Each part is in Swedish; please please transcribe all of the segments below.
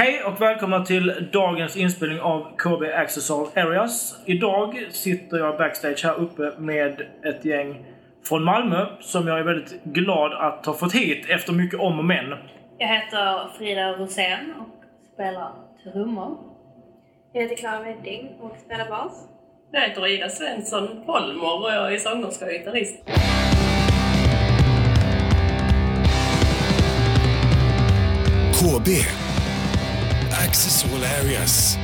Hej och välkomna till dagens inspelning av KB Access All Areas. Idag sitter jag backstage här uppe med ett gäng från Malmö som jag är väldigt glad att ha fått hit efter mycket om och men. Jag heter Frida Rosén och spelar trummor. Jag heter Klara Wedding och spelar bas. Jag heter Ida Svensson Holmer och jag är sångerska och gitarrist. KB. Access All Areas.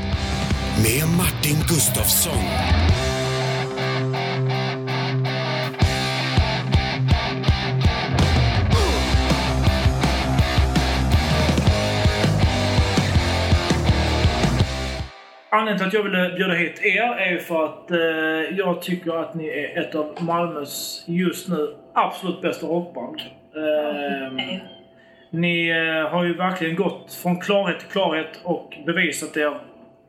Med Martin Gustafsson. Anledningen till att jag ville bjuda hit er är ju för att eh, jag tycker att ni är ett av Malmös just nu absolut bästa rockband. Eh, Nej. Ni eh, har ju verkligen gått från klarhet till klarhet och bevisat er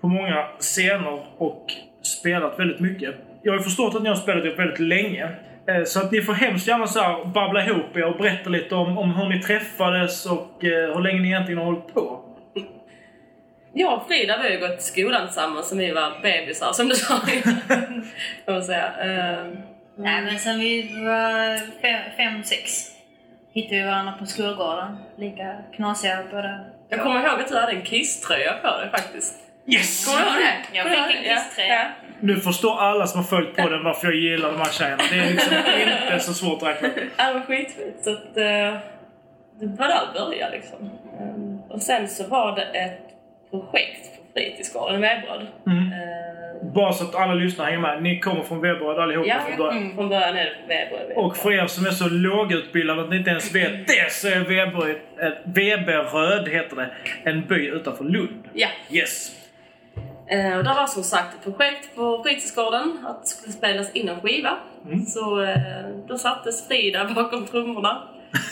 på många scener och spelat väldigt mycket. Jag har förstått att ni har spelat er väldigt länge. Eh, Så att ni får hemskt gärna så här babbla ihop er och berätta lite om, om hur ni träffades och eh, hur länge ni egentligen har hållit på. Jag och Frida vi har ju gått i skolan tillsammans sen vi var bebisar som du sa. Kan man säga. Eh, Nej men sen vi var fem, fem sex hittade vi varandra på skolgården. Lika knasiga båda. Jag kommer ihåg att du hade en Kiss-tröja på dig faktiskt. Yes! Kommer du ihåg det? Jag fick en? Kiss-tröja. Ja, Nu förstår alla som har följt podden varför jag gillar de här tjejerna. Det är liksom inte så svårt att räkna ut. Ja, var skitfint. Så att, eh, det var där det började liksom. Eh, och sen så var det ett projekt på fritidsgården Veberöd. Mm. Eh, Bara så att alla lyssnar hänger med. Ni kommer från Veberöd allihopa ja, från början. mm, från början är det Veberöd. Och för er som är så lågutbildade att ni inte ens vet det så är Veberöd, eh, Veberöd heter det, en by utanför Lund. Ja. Yes. Eh, och där var som sagt ett projekt på fritidsgården att det skulle spelas in en skiva. Mm. Så eh, då sattes Frida bakom trummorna.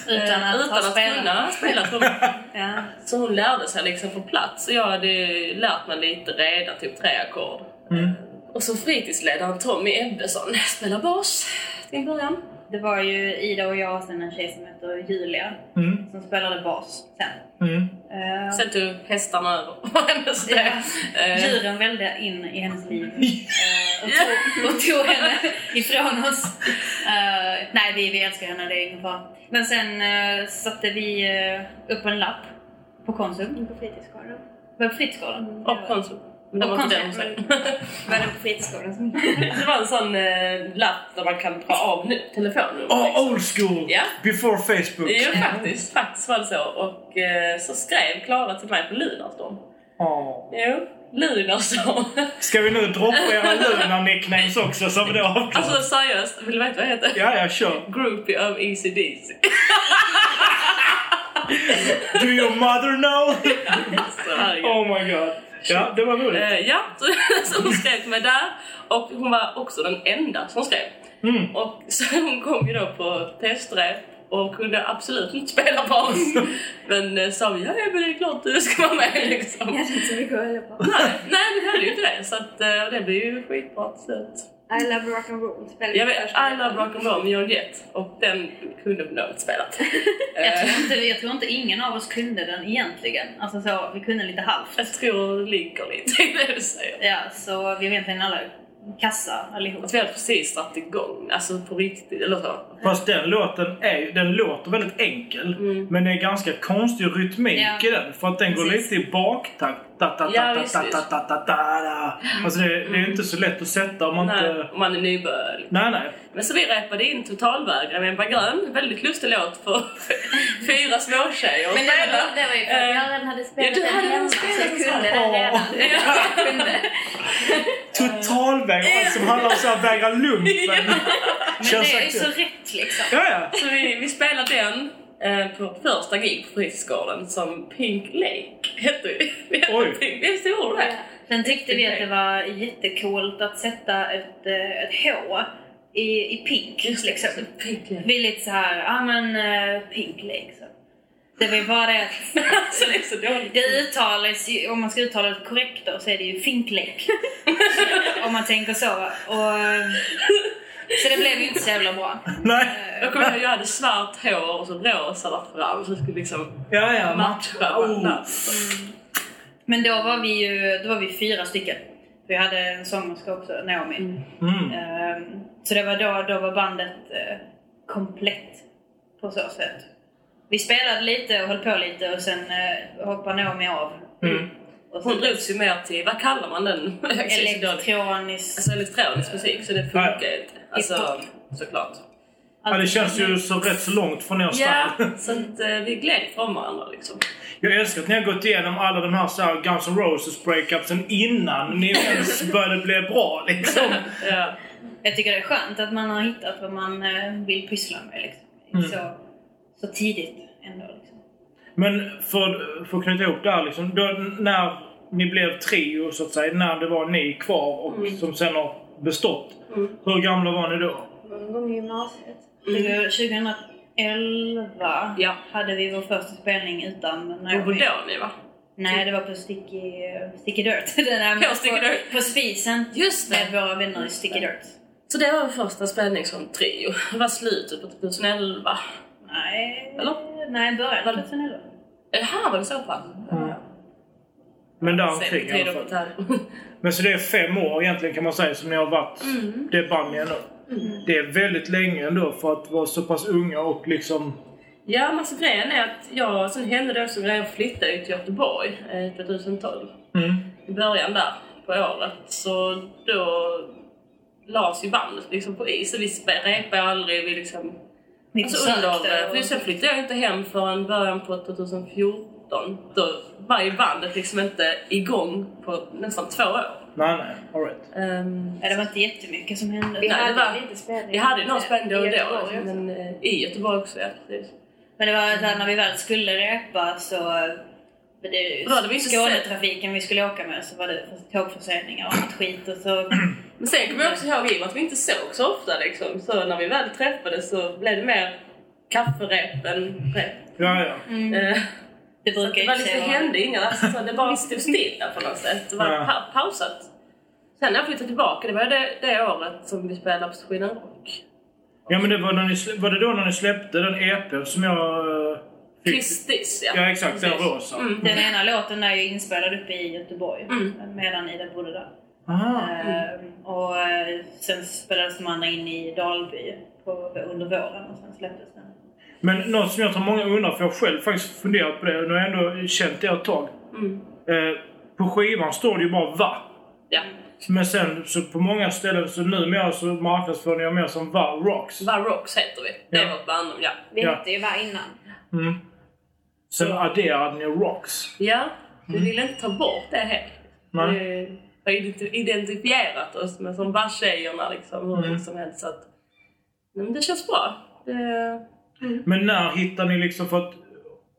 Utan Eh, att utan att kunna spela trummor. Ja. Så hon lärde sig liksom på plats och jag hade lärt mig lite redan, typ tre ackord. Mm. Och så fritidsledaren Tommy Ebbesson spelar bas till en början. Det var ju Ida och jag och sen en tjej som heter Julia Mm. som spelade bas sen. Mm. Eh, Sen tog hästarna över på hennes Ja. Eh, Djuren välde in i hennes liv eh, och, tog, och tog henne ifrån oss. Eh, nej, vi, vi älskar henne, det är ingen fara. Men sen uh, satte vi upp en lapp på Konsum, På fritidsgården. på fritidsgården. Och Konsum. Men det Och var inte den. Var det på fritidsgården som... Det var en sån eh, lapp där man kan dra av nu- telefonnummer. Oh, liksom. old school! Ja. Before Facebook. Jo, faktiskt. Faktiskt var det så. Och eh, så skrev Klara till mig på Lunarstorm. Åh. Jo, Lunarstorm. Ska vi nu droppa era Luna-nicknames också så har vi det avklarat? alltså seriöst, vill du veta vad jag heter? Ja, ja, kör. Groupie of Easy DC. Do your mother know? Oh my god. Ja, det var roligt. Eh, ja, så, så hon skrev till mig där. Och hon var också den enda som skrev. Mm. Och så hon kom ju då på testrep och kunde absolut inte spela bas. Men eh, sa vi, ja men det är klart du ska vara med liksom. Jag hade inte så mycket att på. Nej, nej vi hade ju inte det. Så att, eh, det blir ju skitbra till slut. I love rock and roll spelade Jag vi vet, I Love Rock and Roll med John Jett och den kunde hon nog inte spelat. Jag tror, inte, jag tror inte ingen av oss kunde den egentligen. Alltså så, vi kunde lite halvt. jag tror det ligger lite i det du säger. Ja, så vi var egentligen alla kassa allihop. Att vi hade precis dragit igång, alltså på riktigt, eller så. Fast den låten är ju- den låter väldigt enkel. Men det är ganska konstig rytmik Mm. Ja. i den. För att den går Precis. lite i baktakt. Alltså det, det är ju inte så lätt att sätta om man Nej, inte... om man är nybörjare. Nej, nej. Men så vi repade in Totalvägrare med Ebba Grön. Väldigt lustig låt för fyra småtjejer att Men det var, det var ju för att Eh, jag redan hade spelat du den hade redan hemma. Så spelat jag den, kunde den redan. Totalvägrare kunde. Som handlar om så vägra lumpen. Men det är ju så rätt liksom. Ja, ja. Så vi, vi spelar den på vårt första gig på fritidsgården som Pink Lake hette vi. vi hette Oj. Pink, visst gjorde det? Sen tyckte vi att det var jättecoolt att sätta ett, eh, ett H i, i pink. Just liksom. så Pink Lake. Vi är lite så här, ja men uh, pink liksom. Det var ju bara det att alltså det är så dåligt. det uttalas ju, om man ska uttala det korrekt då så är det ju finklek. om man tänker så. Och, eh, så det blev ju inte så jävla bra. Nej. Jag kommer ihåg jag hade svart hår och så rosa där fram så det skulle liksom Ja, ja. matcha Oh. varandra. Men då var vi ju då var vi fyra stycken. Vi hade en sångerska också, Naomi. Mm. Ehm, så det var då, då var bandet eh, komplett på så sätt. Vi spelade lite och höll på lite och sen eh, hoppade Naomi av. Mm. Och Hon drogs ju mer till, vad kallar man den? elektronisk... Alltså elektronisk musik, så det funkar ju inte. Alltså, såklart. Ja, det känns ju så rätt så långt från er Ja, style. så att eh, vi gled från varandra liksom. Jag älskar att ni har gått igenom alla de här, så här Guns N' Roses breakupsen innan ni ens började bli bra liksom. Ja. Jag tycker det är skönt att man har hittat vad man eh, vill pyssla med liksom. Mm. så, så tidigt ändå. Liksom. Men för, för att knyta ihop det här liksom. Då, när ni blev trio så att säga, när det var ni kvar och Mm. som sen har bestått. Hur gamla var ni då? Någon gång i gymnasiet. Mm. 2011 Ja. hade vi vår första spelning utan Och Naomi. Bodoni va? Nej, det var på Sticky, sticky Dirt. Den där På Sticky Dirt. På spisen. Just Med våra vänner i Sticky Dirt. Så det var vår första spelning som trio. Det var slutet på 2011. Nej, Eller? nej början Var- 2011. Det här var det så pass? Mm. Men där omkring i alla fall. Men så det är fem år egentligen kan man säga som ni har varit Mm. det band ni är nu. Det är väldigt länge ändå för att vara så pass unga och liksom... Ja, men alltså grejen är att jag, sen hände det också grejer, jag flyttade till Göteborg eh, 2012. Mm. I början där på året. Så då lades ju bandet liksom på is. Så vi repade aldrig. Vi liksom, alltså under, för sen flyttade jag inte hem förrän början på 2014. Då var ju bandet liksom inte igång på nästan två år. Nej, nej. Alright. Um, Ja, det var inte jättemycket som hände. Vi Nej, hade det var- lite spelning. vi hade någon spelning då och I då. Också. Men eh, i Göteborg också, ja. Precis. Men det var så här, när vi väl skulle repa så... Det, vi inte Skånetrafiken vi skulle åka med så var det tågförseningar och annat skit och så... Men sen kommer jag också ihåg i att vi inte såg så ofta liksom. Så när vi väl träffades så blev det mer kafferep än rep. Ja, ja. Eh, Det så att brukar det, var liksom, hände inga, alltså, så det bara stod stilla på något sätt. Det var Ja. pa- pausat. Sen när jag flyttade tillbaka, det var det, det året som vi spelade på Sweden Rock. Ja men det var, när ni, var det då när ni släppte den EP som jag eh? Kristis, ja. Ja exakt, den rosa. Mm. Den ena låten är ju inspelad uppe i Göteborg Mm. medan Ida bodde där. Ehm, och eh, sen spelades de andra in i Dalby på, under våren och sen släpptes den. Men något som jag tror många undrar, för jag har själv faktiskt funderat på det, nu har jag ändå känt det ett tag. Mm. Eh, på skivan står det ju bara VA. Ja. Men sen så på många ställen så numera så marknadsför ni er mer som VA Rocks. Var Rocks heter vi. Det är Ja. vårt bandnamn, ja. Vi Ja. hette ju VA innan. Mm. Sen adderade ni Rocks. Ja, vi ville inte ta bort det helt. Nej. Vi har identi- identifierat oss med som VA-tjejerna liksom, hur Mm. som helst. Så att, men det känns bra. Det, Men när hittar ni liksom, för att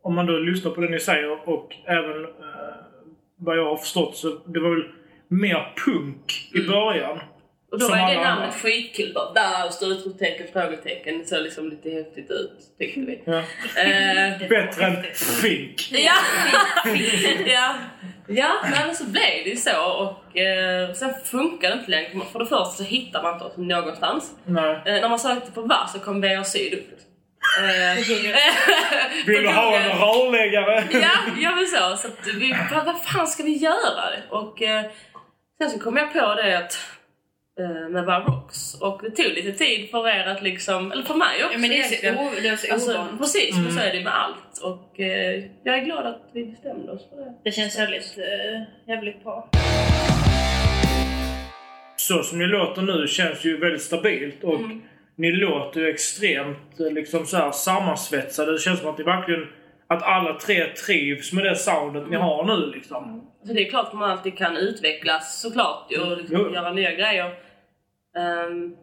om man då lyssnar på det ni säger och även eh, vad jag har förstått så det var väl mer punk i början. och då var ju det namnet andra. skitkul. Bara där står utropstecken, frågetecken. Det såg liksom lite häftigt ut, tyckte vi. Ja. Eh, Bättre än Fink. Ja! ja. Ja, men så blev det ju så och eh, sen funkar det inte längre. För det första så hittar man inte oss någonstans. Nej. Eh, när man sökte på VAR så kom VR Syd upp. Eh, Vill du ha en rörläggare? ja, ja men så. så att vi, vad, vad fan ska vi göra? Och eh, sen så kom jag på det att eh, med Rocks och det tog lite tid för er att liksom, eller för mig också Ja, men det är så, o, det är så Alltså, precis, men Mm. så är det med allt. Och eh, jag är glad att vi bestämde oss för det. Det känns väldigt, eh, jävligt bra. Så som ni låter nu känns ju väldigt stabilt och Mm. Ni låter ju extremt eh, liksom så här sammansvetsade. Det känns som att ni verkligen att alla tre trivs med det soundet Mm. ni har nu liksom. Så det är klart att man alltid kan utvecklas såklart ju, och liksom Jo. göra nya grejer. Ehm,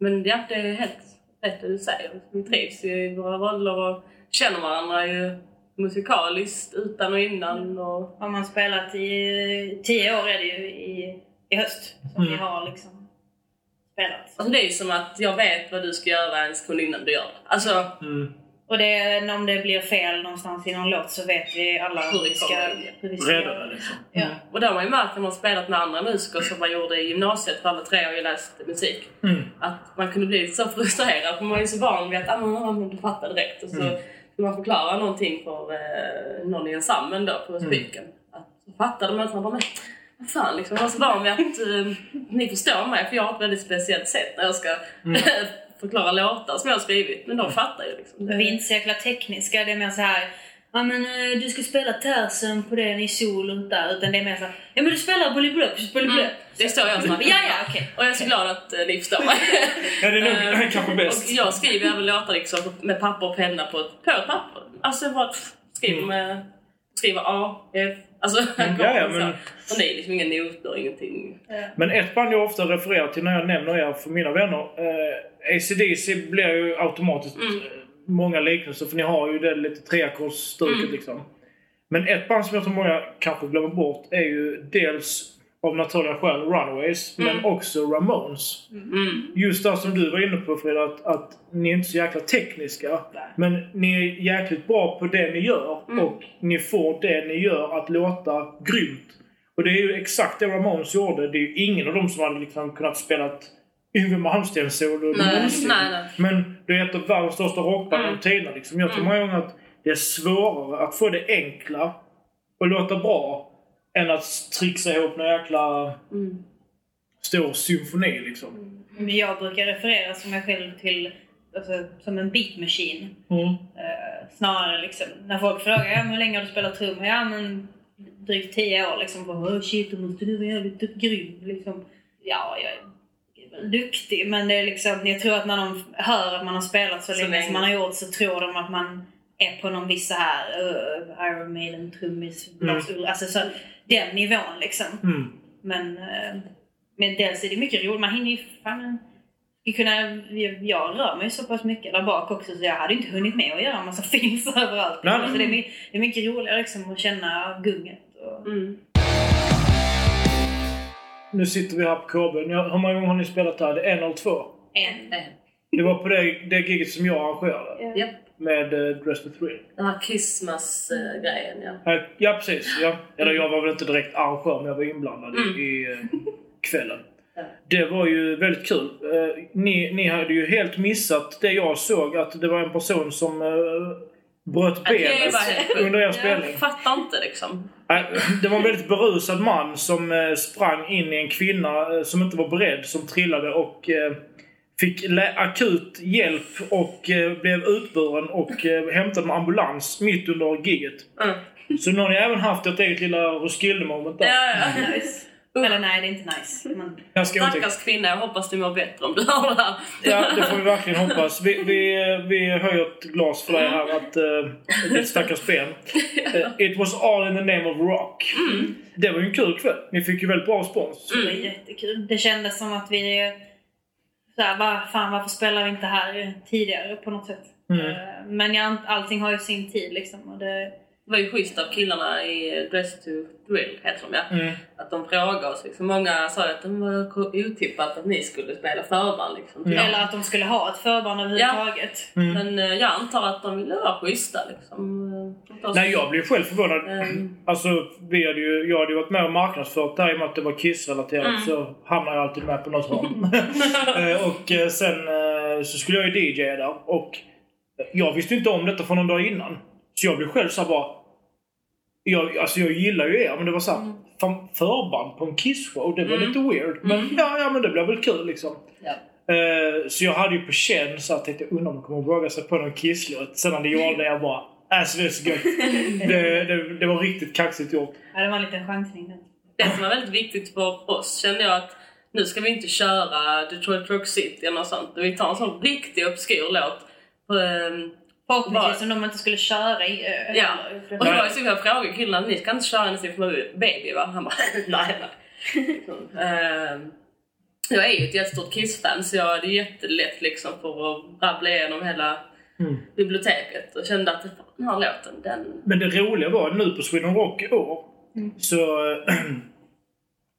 men ja, det är helt rätt det du säger. Vi trivs ju i våra roller och känner varandra ju musikaliskt utan och innan. Och, Har man spelat i tio år är det ju i, i höst som Mm. vi har liksom spelat. alltså det är ju som att jag vet vad du ska göra en sekund innan du gör det. Alltså, Mm. Och det, om det blir fel någonstans i någon låt så vet vi alla Hur vi ska, hur vi ska Rädda det liksom. Ja. och det har man ju märkt när man har spelat med andra musiker som man gjorde i gymnasiet, för alla tre har ju läst musik. Mm. Att man kunde bli så frustrerad för man är så van vid att ah, men, men du fattar direkt och så Mm. man förklara någonting för eh, någon i ensemblen då på spiken. Att fattade man inte. Man bara, fan liksom. Jag var så van vid att eh, ni förstår mig för jag har ett väldigt speciellt sätt när jag ska förklara låtar som jag har skrivit. Men de fattar ju liksom. Det- Vi är inte så jäkla tekniska. Det är mer så här. Ja men eh, du ska spela tersen på den i solon där. Utan det är mer så här. Ja men du spelar boliblup, boliblup. Mm, det så jag snackar. Ja ja okej. Och jag är så glad att eh, ni förstår mig. Ja, det är nog Eh, kanske bäst. Och jag skriver även låtar liksom med papper och penna på ett, på ett papper. Alltså jag bara skriver med... Skriver A, F... Alltså Mm, ja, ja, så. men- Och det är liksom inga noter, ingenting. Men ett band jag ofta refererar till när jag nämner er för mina vänner. Eh, ACDC blir ju automatiskt Mm. eh, många liknelser för ni har ju det lite treackordsstuket Mm. liksom. Men ett band som jag tror många kanske glömmer bort är ju dels av naturliga skäl Runaways men också Ramones. Mm. Just det som du var inne på Frida, att, att ni är inte så jäkla tekniska. Men ni är jäkligt bra på det ni gör Mm. och ni får det ni gör att låta grymt. Och det är ju exakt det Ramones gjorde. Det är ju ingen av dem som hade liksom kunnat spela Yngwie Malmsteen-solo Nej, någonsin. nej, nej. Men det är ett av världens största rockband Mm. tiderna. Liksom. Jag tror många gånger att det är svårare att få det enkla och låta bra än att trixa ihop någon jäkla Mm. stor symfoni liksom. Men Jag brukar referera som mig själv till alltså, som en beat machine. Mm. Eh, snarare liksom, när folk frågar ja, hur länge har du spelat trummor? Ja men drygt tio år liksom. Bara, oh, shit, då måste du vara jävligt grym liksom. Ja, jag är väl duktig men det är liksom, jag tror att när de hör att man har spelat så, Så länge länge. som man har gjort så tror de att man är på någon viss så här uh, Iron Maiden trummis, Ulrich, alltså så den nivån liksom. Mm. Men, eh, men dels är det mycket roligt. Man hinner ju fan kunna, jag- jag rör mig så pass mycket där bak också så jag hade inte hunnit med att göra en massa films överallt. Nej. Alltså det, är, det är mycket roligare liksom att känna gunget. Och, Mm. Nu sitter vi här på KB. Hur många gånger har ni spelat här? Det är en eller två? en. Det var på det, det giget som jag arrangerade. Japp. Med uh, Dress to Thrill. Den här Christmas-grejen, ja. Eh, Ja, precis. Ja. Eller jag var väl inte direkt arrangör, men jag var inblandad i- Mm. i uh, kvällen. Ja. Det var ju väldigt kul. Eh, ni, ni hade ju helt missat det jag såg, att det var en person som uh, bröt benet under er spelning. Jag fattar inte liksom. Det var en väldigt berusad man som sprang in i en kvinna som inte var beredd, som trillade och fick akut hjälp och eh, blev utburen och eh, hämtad med ambulans mitt under gigget. Mm. Så nu har ni även haft ett eget lilla Roskilde-moment där. Ja, ja. Nice. Eller nej, det är inte nice. Men. Stackars kvinna, jag hoppas du mår bättre om du hör det här. Ja, det får vi verkligen hoppas. Vi, vi, vi höjer ett glas för dig här att uh, ditt stackars ben. Eh, it was all in the name of rock. Det var ju en kul kväll. Ni fick ju väldigt bra respons. det var jättekul. Det kändes som att vi... Så här, var, fan, varför spelar vi inte här tidigare på något sätt? Mm. Eh, Men jag, allting har ju sin tid liksom. Och det, Det var ju schysst av killarna i Dress to Thrill, heter de ja. Mm. Att de frågade oss. Liksom. Många sa att det var otippat att ni skulle spela förband. Liksom. Mm. Eller att de skulle ha ett förband överhuvudtaget. Men eh, jag antar att de ville vara schyssta. Liksom. Eh, Nej, jag blev själv förvånad. Mm. Alltså, vi hade ju, jag hade ju varit med och marknadsfört det här i och med att det var Kiss-relaterat Mm. så hamnar jag alltid med på något hörn. Eh, och eh, sen eh, så skulle jag ju DJa där och jag visste inte om detta för någon dag innan. Så jag blev själv så här bara... Jag, alltså jag gillar ju er men det var såhär, Mm. fan förband på en Kiss-show, det var lite weird. Men ja, ja men det blev väl kul liksom. Ja. Eh, så jag hade ju på känn så att jag tänkte undrar om de kommer våga sig på någon Kiss-låt. Sen när de gjorde det jag bara, alltså det är så gött. det, det, det var riktigt kaxigt gjort. Ja, det var en liten chansning. där. Det som var väldigt viktigt för oss kände jag att nu ska vi inte köra Detroit Rock City eller något sånt. Vi tar en sån riktig obskyr låt. Förhoppningsvis om de inte skulle köra i ö. Ja, och då var jag så jag frågade killarna, ni ska inte köra hennes Baby va? Han bara, nej nej. Ehm, jag är ju ett jättestort Kiss-fan så jag hade jättelätt liksom för att rabbla igenom hela Mm. biblioteket och kände att den här låten, den... Men det roliga var nu på Sweden Rock i år, så äh,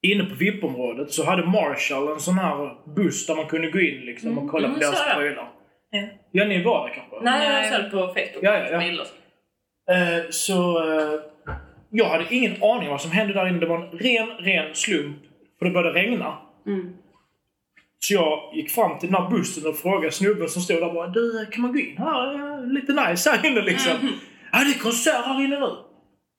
inne på VIP-området så hade Marshall en sån här buss där man kunde gå in liksom och kolla Mm, på så deras prylar. Ja. Ja, ni var där kanske? Nej, jag såg det på Facebook. Ja, ja, ja. Eh, så eh, jag hade ingen aning vad som hände där inne. Det var en ren, ren slump. För det började regna. Mm. Så jag gick fram till den här bussen och frågade snubben som stod där bara Du, kan man gå in här? Eh, Lite nice här inne liksom. Ja, det är konsert här inne nu.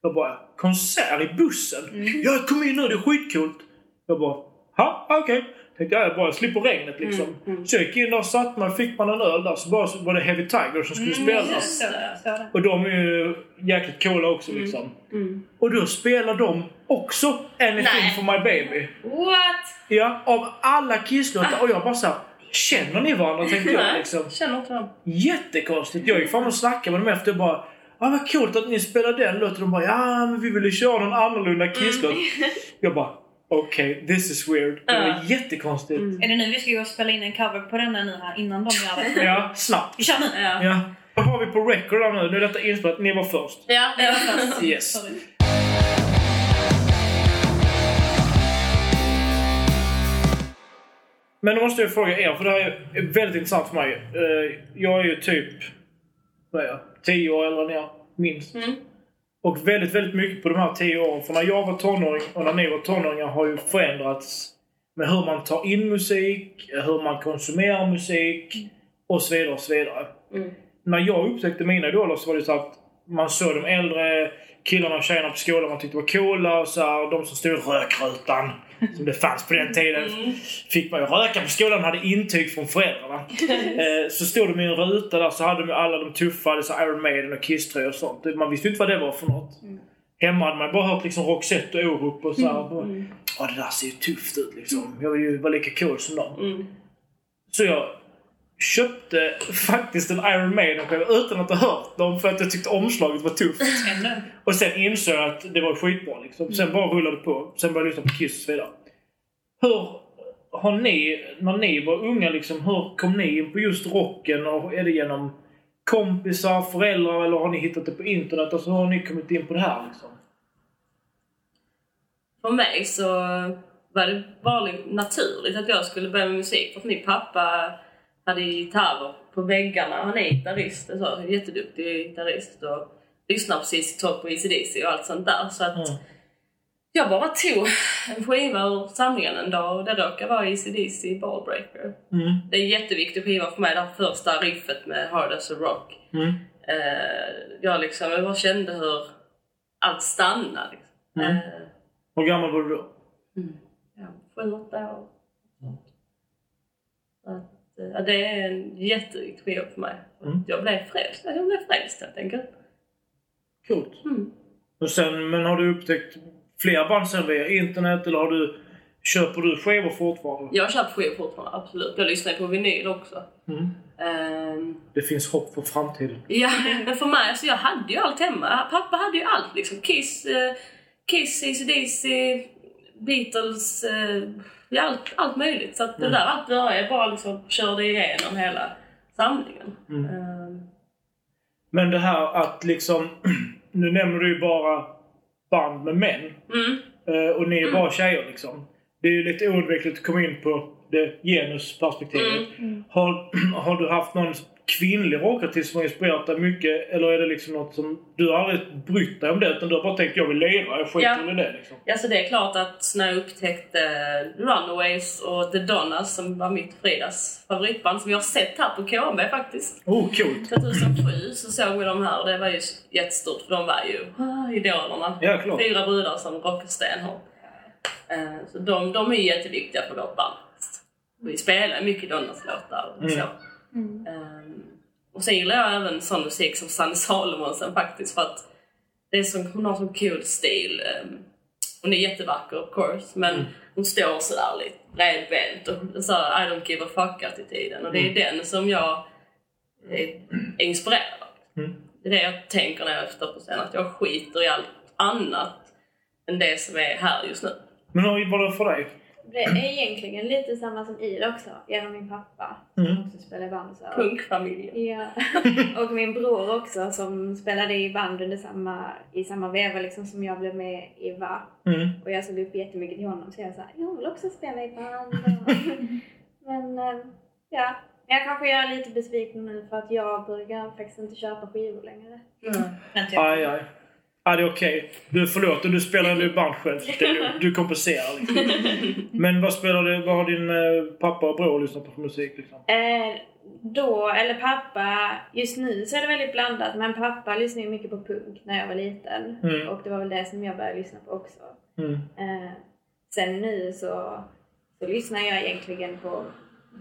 Jag bara, konsert i bussen? Mm. Ja, kom in nu, det är skitcoolt. Jag bara, ha, okej. Tänkte jag, jag bara slipper regnet liksom. Mm, Så jag gick in där, satt man, fick man en öl där. Så bara var det Heavy Tiger som skulle spela. Mm, så det. Och de är ju jäkligt coola också liksom. Mm. Och då spelar de också Anything Nej. for my baby. What? Ja, av alla Kisslåtar. Och jag bara såhär, känner ni varandra? Tänkte jag liksom. känner inte dem. Jättekonstigt. Jag gick fram och snackade med dem efter och bara Ja vad coolt att ni spelar den låten. De bara ja men vi ville köra någon annorlunda Kisslåt. Jag bara okej, this is weird. Det var Ja. jättekonstigt. Är det nu vi ska gå och spela in en cover på denna nu här innan de gör det? Ja, snabbt. Vi kör nu! Ja. Ja. Vad har vi på record nu? Nu är detta inspelat. Ni var först. Ja, Det var först. Yes. Sorry. Men då måste jag fråga er, för det här är väldigt intressant för mig. Eh, Jag är ju typ, vad är jag, 10 år äldre än er, minst. Mm. Och väldigt, väldigt mycket på de här 10 åren, för när jag var tonåring och när ni var tonåringar har ju förändrats med hur man tar in musik, hur man konsumerar musik och så vidare och så vidare. Mm. När jag upptäckte mina idoler så var det så att man såg de äldre killarna och tjejerna på skolan man tyckte var coola och så här, de som stod i rökrutan som det fanns på den tiden. Fick man ju röka på skolan och hade intyg från föräldrarna. eh, så stod de i en ruta där så hade de alla de tuffa, det så Iron Maiden och Kiss-tröjor och sånt. Man visste inte vad det var för något. Hemma hade man bara hört liksom Roxette och Orup och så här. Ja, det där ser ju tufft ut liksom. Jag vill ju vara lika cool som dem. Mm. Så jag köpte faktiskt en Iron Maiden skiva utan att ha hört dem för att jag tyckte omslaget var tufft. Och sen insåg jag att det var skitbra liksom. Sen bara rullade det på. Sen började jag lyssna på Kiss och så vidare. Hur har ni, när ni var unga liksom, hur kom ni in på just rocken? Och är det genom kompisar, föräldrar eller har ni hittat det på internet? Alltså hur har ni kommit in på det här liksom? För mig så var det bara naturligt att jag skulle börja med musik. För att min pappa hade gitarrer på väggarna. Han är gitarrist, alltså, jätteduktig gitarrist. Och lyssnar precis Top och ECDC och allt sånt där. Så att Mm. jag bara tog en skiva ur samlingen en dag och det råkade vara ECDC Ballbreaker. Mm. Det är en jätteviktig skiva för mig, det här första riffet med Hard as a Rock. Mm. Eh, jag, liksom, jag bara kände hur allt stannade. Liksom. Mm. Eh, Hur gammal var du då? ja, sju, åtta år. Eh, ja, det är en jätteviktig skiva för mig. Mm. Jag blev frälst. Jag blev frälst helt enkelt. Coolt. Mm. Och sen, men har du upptäckt fler band sen via internet eller har du, köper du skivor fortfarande? Jag köper skivor fortfarande, absolut. Jag lyssnar på vinyl också. Mm. Ehm, Det finns hopp för framtiden. ja, men för mig, alltså jag hade ju allt hemma. Pappa hade ju allt liksom. Kiss, eh, Kiss, AC/DC, Beatles, eh, ja, allt, allt möjligt. Så att det där allt började bara liksom körde igenom hela samlingen. Mm. Ehm, Men det här att liksom, nu nämner du ju bara band med män. mm. eh, Och ni är bara tjejer liksom. Det är ju lite oundvikligt att komma in på det genusperspektivet. Har, har du haft någon kvinnlig rockartist som har inspirerat dig mycket? Eller är det liksom något som... Du har aldrig brytt dig om det utan du har bara tänkt jag vill lira, jag skiter Ja. i det liksom. Ja, så det är klart att när jag upptäckte Runaways och The Donnas som var mitt Fridas favoritband som jag har sett här på KB faktiskt. Oh, coolt! 2007 så såg vi de här och det var ju jättestort för de var ju ah, idolerna. Ja, klart. Fyra brudar som rockar stenhårt. Eh, Så de, de är jätteviktiga för vårt band. Vi spelar mycket Donnas låtar och så. Ehm, och sen gillar jag även sån musik som Sanne Salomonsen faktiskt för att det är så, hon har sån kul stil. Ehm, hon är jättevacker of course men hon står sådär lite bredbent och så här, I don't give a fuck attityden och det är den som jag är, inspirerad av. Mm. Det är det jag tänker när jag efter på scen, att jag skiter i allt annat än det som är här just nu. Men hur var det för dig? Det är egentligen lite samma som Ida också, genom min pappa Mm. som också spelar i band. Så. Punkfamiljen. Ja. och min bror också som spelade i band under samma, i samma veva liksom som jag blev med i VA. Mm. Och jag såg upp jättemycket till honom så jag sa jag vill också spela i band. Men eh, ja, jag kanske är lite besviken nu för att jag brukar faktiskt inte köpa skivor längre. Inte jag. Aj, aj. Ja, det är okej. Du förlåt, du spelar ju band själv. Du kompenserar liksom. Men vad spelar du, vad har din eh, pappa och bror lyssnat på för musik liksom? Eh, då, eller pappa, just nu så är det väldigt blandat men pappa lyssnade ju mycket på punk när jag var liten. Mm. Och det var väl det som jag började lyssna på också. Mm. Eh, sen nu så, så lyssnar jag egentligen på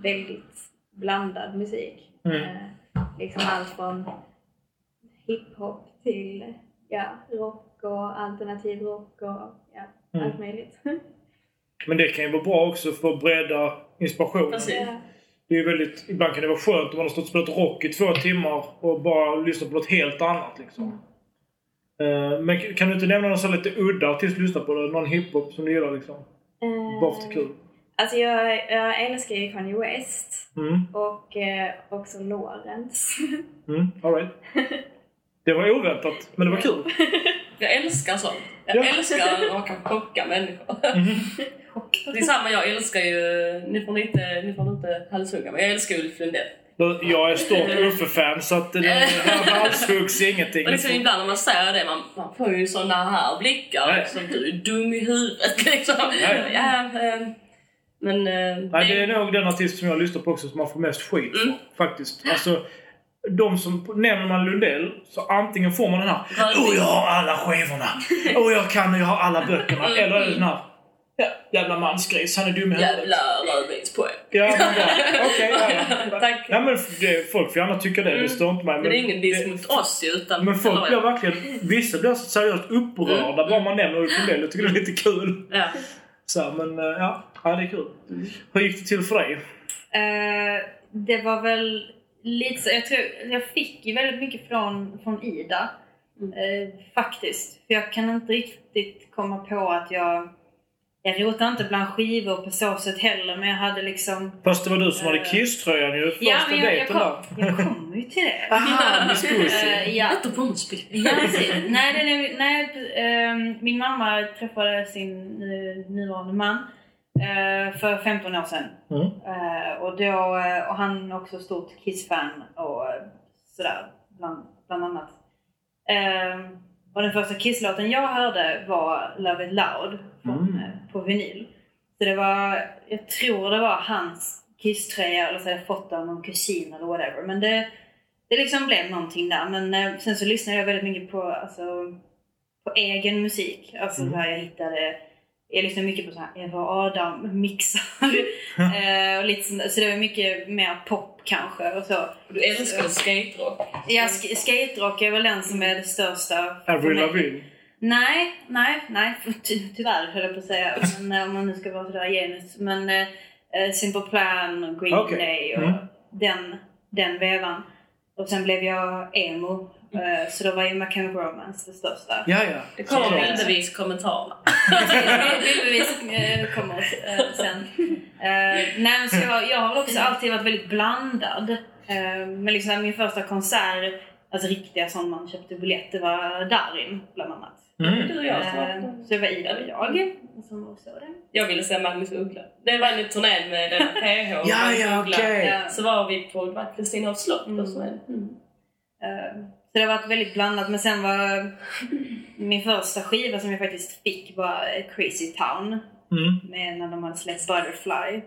väldigt blandad musik. Mm. Eh, liksom allt från hiphop till ja, rock och alternativ rock och ja, Mm. allt möjligt. Men det kan ju vara bra också för att bredda inspirationen. Precis. Det är väldigt, ibland kan det vara skönt om man har stått och spelat rock i två timmar och bara lyssnat på något helt annat. Liksom. Eh, men kan du inte nämna någon lite udda artist du lyssnar på? Då? Någon hiphop som du gillar liksom? Eh, Bara för det kul. Alltså jag, jag älskar ju Kanye West Mm. och eh, också Lawrence. Mm. All right. Det var oväntat, men det var kul. Jag älskar sånt. Jag Ja. älskar när man kan chocka människor. Det är samma, jag älskar ju... Ni får inte, ni får inte halshugga mig. Jag älskar Ulf Lundell. Jag är stort Uffe-fan så att det här halshuggs ingenting. Och liksom ibland när man säger det, man, man får ju såna här blickar. Nej. Liksom, du är dum i huvudet liksom. Nej. Ja, eh, men... eh, Nej, det är nog den artist som jag lyssnar på också som man får mest skit. Mm. Faktiskt. Alltså, de som nämner man Lundell så antingen får man den här. Åh, jag har alla skivorna! Åh, jag kan och jag har alla böckerna. Mm. Eller är det den här ja, jävla mansgris, han är dum i huvudet. Jävla rödvinspoäng. Ja, man bara, okej, ja, ja. Tack. ja, men det, folk får gärna tycka det, det stör inte mig. Men det är ingen diss mot oss ju, utan... men folk blir verkligen, vissa blir så seriöst upprörda Mm. bara man nämner Ulf Lundell. Jag tycker det är lite kul. Ja. Så, men eh, ja, ja, det är kul. Hur gick det till för dig? Eh, det var väl lite så, jag tror jag fick ju väldigt mycket från, från Ida. Eh, faktiskt. För jag kan inte riktigt komma på att jag... Jag rotar inte bland skivor på så sätt heller men jag hade liksom... Fast det var du som hade Eh. Kiss-tröjan ju. Första Ja men jag, jag, kom, där. jag kommer ju till det. Aha, Miss Pussy. Eh, ja. Och Bromsby. Ja, nej, är, nej, ehm, min mamma träffade sin eh, nuvarande man eh, för 15 år sedan. Mm. Eh, och, då, eh, och han är också stort Kiss-fan och eh, sådär, bland, bland annat. Ehm, och den första Kiss-låten jag hörde var Love It Loud från, Mm. eh, på vinyl. Så det var, jag tror det var hans Kiss-tröja eller så hade jag fått av någon kusin eller whatever. Men det, det liksom blev någonting där. Men eh, sen så lyssnade jag väldigt mycket på, alltså, på egen musik. Alltså Mm. där jag hittade jag lyssnade mycket på så här Eva och Adam mixar. eh, och lite sånt. Så det var mycket mer pop kanske och så. Du älskar skaterock. Ja, sk- skaterock är väl den som är det största Avril. Lavigne. Nej, nej, nej. Ty tyvärr höll jag på att säga. Men, eh, om man nu ska vara sådär genus. Men eh, eh, Simple Plan och Green Okej. Day och Mm. den, den vevan. Och sen blev jag emo. Eh, så då var ju My Chemical Romance det största. Ja, ja. Det kommer Såklart. bildervis kommentarerna. Bildbevis eh, kommer eh, sen. Nej, men så jag, jag har väl också alltid varit väldigt blandad. Men liksom min första konsert, alltså riktiga sån man köpte biljetter var Darin bland annat. Mm. Du och jag som var- så det var Ida och jag som var så den. Jag ville se Magnus Uggla. Det var en turné med den PH och Ja, Magnus ja. Ja. Så var vi på det var Kristinehamns slott. Mm. Och så, mm. Så det har varit väldigt blandat. Men sen var min första skiva som jag faktiskt fick var Crazy Town. Mm. Med när de hade släppt Butterfly.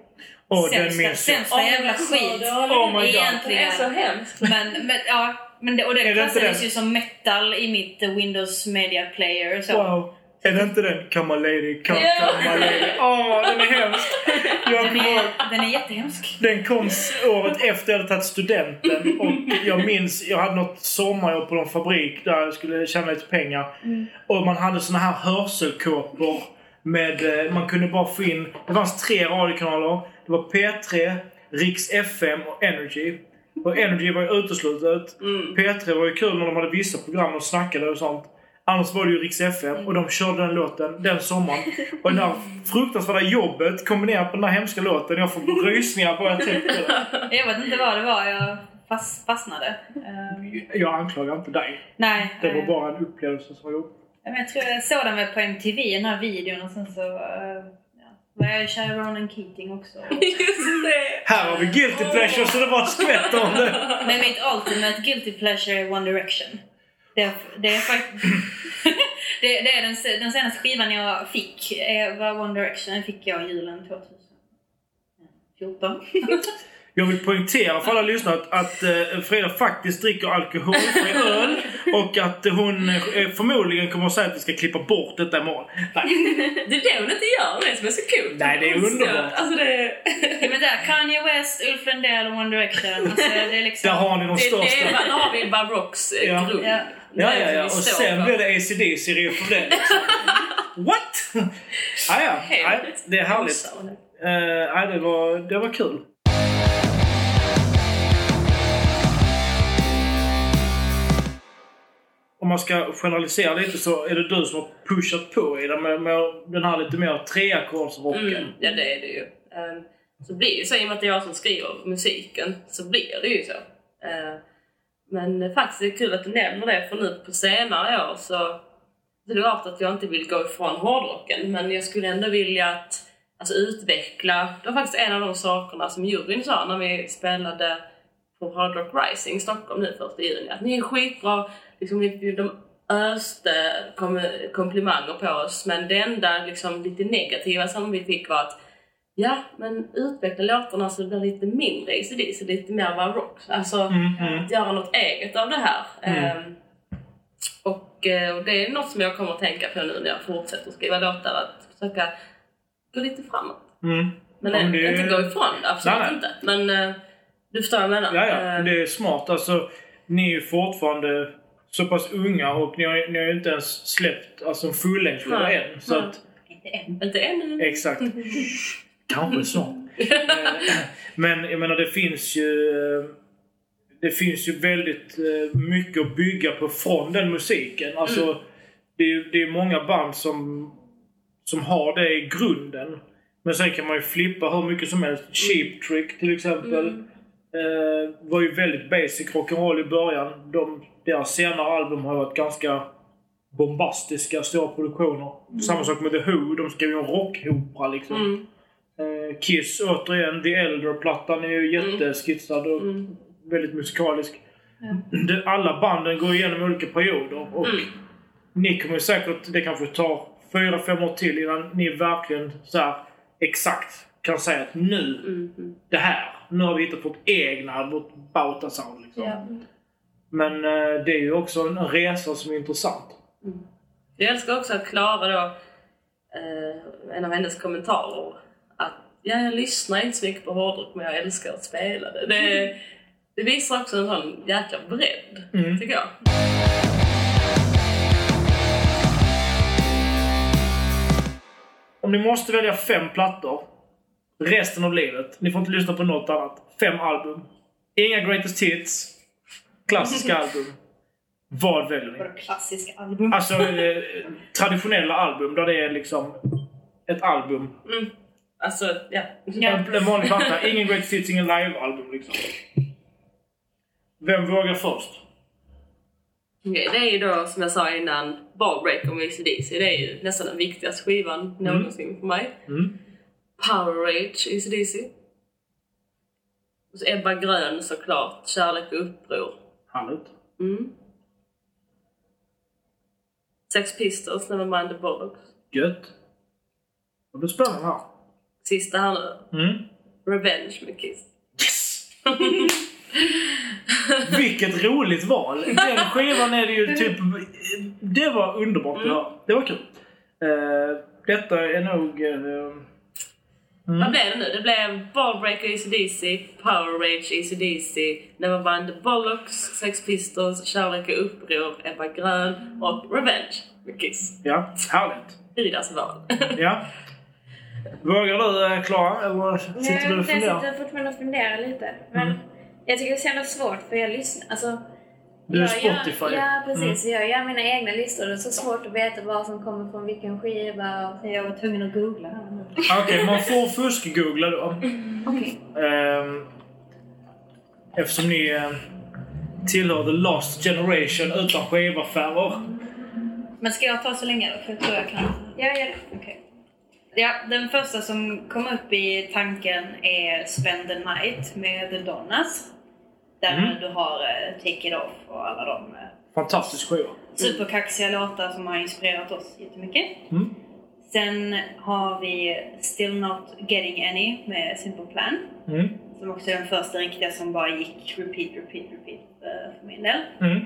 Åh, den Sämsta- jag. sämsta jävla skit. Oh my God. Det är så hemskt. Men, men, ja, men det, och det klassades den? ju som metal i mitt Windows Media Player så. Wow. Är det inte den? Come on lady, come, Ja. come on lady. Åh, den är hemsk. Jag Den är, den är jättehemsk. den kom året efter jag hade tagit studenten. Och jag minns, jag hade något sommarjobb på någon fabrik där jag skulle tjäna lite pengar. Och man hade såna här hörselkåpor. Med, eh, man kunde bara få in, det fanns tre radiokanaler. Det var P3, Riks FM och Energy. Och Energy var ju uteslutet. Mm. P3 var ju kul när de hade vissa program och snackade och sånt. Annars var det ju Rix FM och de körde den låten den sommaren. Och det där fruktansvärda jobbet kombinerat med den där hemska låten. Jag får rysningar bara jag tänker det. Jag vet inte vad det var jag fast, fastnade. Eh, Jag anklagar inte dig. nej. Det var eh, bara en upplevelse som var men jag tror jag såg den väl på MTV, den här videon och sen så uh, var jag kär i Ronan Keating också. Just det! Här har vi Guilty Pleasure så det bara skvätter om det. Men mitt ultimate guilty pleasure är One Direction. Det är, det är faktiskt... det, det är den, den senaste skivan jag fick eh, var One Direction. Den fick jag julen 2014. Jag vill poängtera för alla lyssnare att, att eh, Frida faktiskt dricker alkoholfri öl och att hon eh, förmodligen kommer att säga att vi ska klippa bort detta imorgon. Nej, Det är det hon inte gör, det som är så kul. Nej, det är Hon underbart. Alltså det, Ja, men där, Kanye West, Ulf Lundell och One Direction. Alltså, det är liksom... där har ni de det, största. det, där har vi Barocks eh, Ja. grund. Ja. Ja, ja, ja. Och sen blir det ACDC för det. Liksom. What? ah, ja, Nej, det är härligt. Uh, det, var, det var kul. Om man ska generalisera lite så är det du som har pushat på i det med, med den här lite mer treackordsrocken. Mm, ja, det är det ju. Um, så blir det ju så, i och med att det är jag som skriver musiken, så blir det ju så. Uh, men faktiskt är det kul att du nämner det, för nu på senare år så det är klart att jag inte vill gå ifrån hårdrocken, men jag skulle ändå vilja att alltså, utveckla, det var faktiskt en av de sakerna som juryn sa när vi spelade på Hard Rock Rising i Stockholm nu första juni, att ni är skitbra, liksom, de öste kom, komplimanger på oss, men det enda liksom, lite negativa som vi fick var att Ja, men utveckla låtarna så det blir lite mindre ACDC, lite mer bara rock. Alltså, Mm, mm. att göra något eget av det här. Mm. Ehm, och, eh, och det är något som jag kommer att tänka på nu när jag fortsätter skriva låtar, att försöka gå lite framåt. Mm. Men, men det- inte gå ifrån absolut Nej, nej. inte. Men eh, du förstår vad jag menar. Ja, ja. Ehm, Det är smart. Alltså, ni är ju fortfarande så pass unga och ni har, ni har ju inte ens släppt alltså, en än. Så att, Inte än. Inte ännu. exakt. Kanske. Eh, Men jag menar det finns ju... Det finns ju väldigt eh, mycket att bygga på från den musiken. Alltså, det, är, ju- det är många band som, som har det i grunden. Men sen kan man ju flippa hur mycket som helst. Cheap Trick till exempel. Eh, var ju väldigt basic rock'n'roll i början. De, deras senare album har varit ganska bombastiska, stora produktioner. Samma sak med The Who. De skrev ju en rockopera liksom. Mm. Kiss återigen, The Elder-plattan är ju jätteskitsad och Mm. väldigt musikalisk. Det, alla banden går igenom olika perioder och Mm. ni kommer ju säkert, det kanske tar fyra, fem år till innan ni verkligen så här, exakt kan säga att nu, Mm. Mm. det här, nu har vi hittat vårt egna, vårt Bauta-sound liksom. Ja. Men eh, det är ju också en resa som är intressant. Jag älskar också att Klara då, eh, en av hennes kommentarer, ja, jag lyssnar inte så mycket på hårdrock men jag älskar att spela det. Det, det visar också en sån jäkla bredd, Mm. tycker jag. Om ni måste välja fem plattor resten av livet. Ni får inte lyssna på något annat. Fem album. Inga greatest hits. Klassiska album. Vad väljer ni? Vadå klassiska album? Alltså eh, traditionella album där det är liksom ett album. Mm. Alltså, ja. En, vanlig platta. Ingen greatest hits, ingen live-album liksom. Vem vågar först? Okej, det är ju då, som jag sa innan, Ballbreaker med ACDC. Det är ju nästan den viktigaste skivan någonsin för mig. Mm. Power Rage, ACDC. Och så Ebba Grön såklart, Kärlek och uppror. Härligt. Mm. Sex Pistols, Nevermind the Bollocks. Gött. Det blir spännande här. Sista här nu, Mm. Revenge med Kiss. Yes! Vilket roligt val! Den skivan är det ju typ... Det var underbart att höra. Det var kul. Eh, detta är nog... eh, Vad blev det nu? Det blev Ballbreaker ACDC, Power Rage ACDC, the Bollocks, Sex Pistols, Kärlek och uppror, Ebba Grön och Revenge med Kiss. ja, härligt. Idas val. Ja. Vågar du eh, Klara? Eller sitter du och jag funderar? sitter fortfarande och funderar lite. Men Mm. jag tycker det är så jävla svårt för jag lyssnar... Alltså, Du är jag Spotify. Gör, ja, Mm. precis. Jag gör mina egna listor. Det är så svårt att veta vad som kommer från vilken skiva. Och... Jag var tvungen att googla här nu. Okej, man får fusk-googla då. Okej. Ehm, eftersom ni eh, tillhör the lost generation utan skivaffärer. Men ska jag ta så länge då? För jag tror jag kan. Jag gör det. Okej. Ja, den första som kom upp i tanken är Spend the Night med The Donnas. Där Mm. du har eh, Take It Off och alla de eh, Fantastisk skiva. superkaxiga låtar som har inspirerat oss jättemycket. Mm. Sen har vi Still Not Getting Any med Simple Plan. Mm. Som också är den första riktiga som bara gick repeat, repeat, repeat eh, för min del. Mm.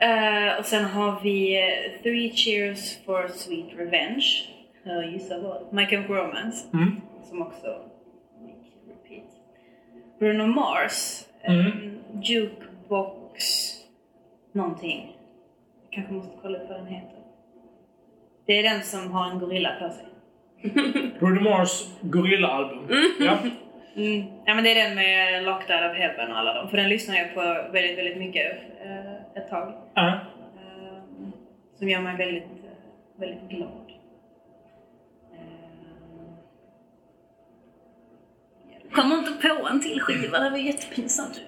Eh, och sen har vi Three Cheers for Sweet Revenge. Uh, gissa vad? Chemical Romance. Mm. Som också gick repeat. Bruno Mars. eh, Mm. Jukebox någonting. Jag kanske måste kolla upp vad den heter. Det är den som har en gorilla på sig. Bruno Mars Gorilla-album. Ja. Mm. Ja men det är den med Locked Out of Heaven och alla dem. För den lyssnar jag på väldigt, väldigt mycket eh, ett tag. Eh, som gör mig väldigt, väldigt glad. Kommer inte på en till skiva, det var jättepinsamt.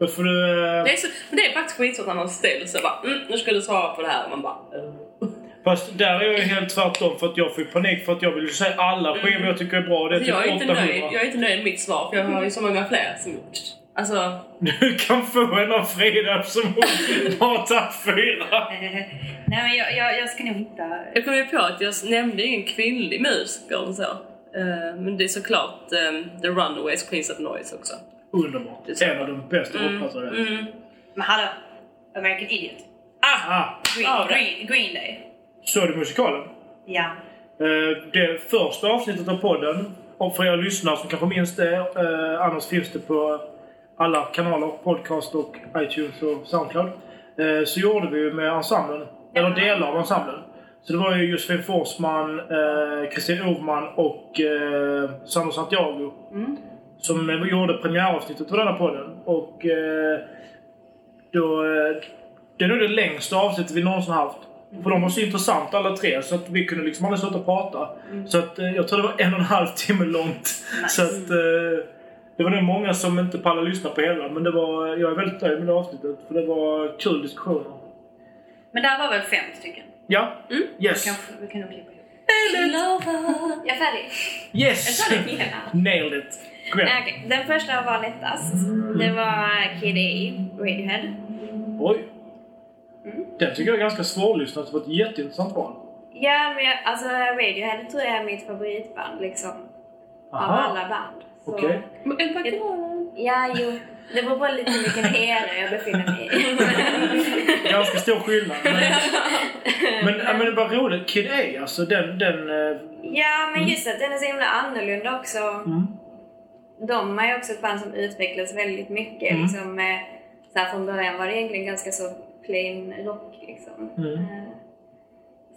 Då får du... eh, Det är, så, men det är faktiskt skitsvårt när man ställs och bara mm, nu ska du svara på det här och man bara "Eh." Fast där är jag ju helt tvärtom för att jag fick panik för att jag vill ju säga alla skivor jag tycker är bra. Det är typ jag, är inte 800. nöjd, jag är inte nöjd med mitt svar för jag har ju så många fler som gjort. Alltså, Du kan få en av Frida som hon har tagit fyra. Nej men jag, jag, jag ska nog hitta... jag kom ju på att jag nämnde ingen kvinnlig musiker eller så. Eh, men det är såklart um, The Runaways, Queens of Noise också. Underbart. En av de bästa rockplatserna jag vet. Mm. Men hallå! American Idiot. Ah! Green, Ja, det. Green, Green Day. Såg du musikalen? Ja. Eh, Det första avsnittet av podden, och för er lyssnare som kanske minns det, eh, annars finns det på alla kanaler, podcast och iTunes och Soundcloud. eh, Så gjorde vi med ensemblen, eller delar av ensemblen. Så det var ju Josefin Forsman, eh, Kristin Orman och eh, Sandro Santiago Mm. som gjorde premiäravsnittet på denna podden. Och eh, då... Eh, det är nog det längsta avsnittet vi någonsin haft. För de var så intressanta alla tre så att vi kunde liksom aldrig sluta prata. Så att eh, jag tror det var en och en halv timme långt. Så att eh, det var nog många som inte pallade lyssna på hela. Men det var, jag är väldigt nöjd med det avsnittet. För det var kul diskussioner. Men där var väl fem stycken? Ja. Yes. Kanske, vi kan nog klippa ihop. Jag är färdig. Yes! Ja. Nailed it. Kom igen. Okej, Den första var lättast. Det var Kid A, Radiohead. Oj. Den tycker jag är ganska svårlyssnad. Det var ett jätteintressant val. Ja, men jag, alltså Radiohead tror jag är mitt favoritband liksom. Av Aha. alla band. Okej. Bakan. Ja, jo. Det beror på lite vilken era jag befinner mig i. Ganska stor skillnad. Men, men, ja, men det var roligt. Kid A alltså. Den... den eh, Ja, men just att den är så himla annorlunda också. mm. De är ju också ett band som utvecklas väldigt mycket. Mm. Liksom, så här, från början var det egentligen ganska så plain rock. Liksom. Mm. Eh,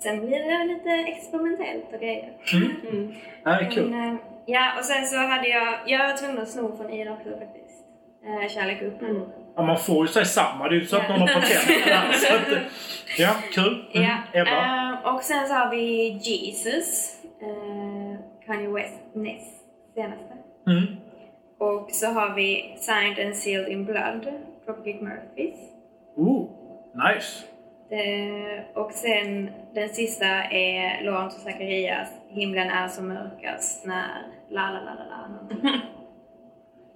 sen blir det lite experimentellt och grejer. Mm. Ja, det är kul. Men, eh, ja, och sen så hade jag... Jag var tvungen att sno från Ida också faktiskt. Eh, kärlek och uppror. Ja, man får ju säga samma. Det är ju så att någon har patent Ja, kul. Mm. Ja. Eh, och sen så har vi Jesus. Uh, Kanye West näst senaste. Mm. Och så har vi Signed and Sealed in Blood, Dropkick Murphys. Ooh, nice. Eh, och sen den sista är Lawrence och Zacharias, Himlen är som mörkast när la la la la la. någonting.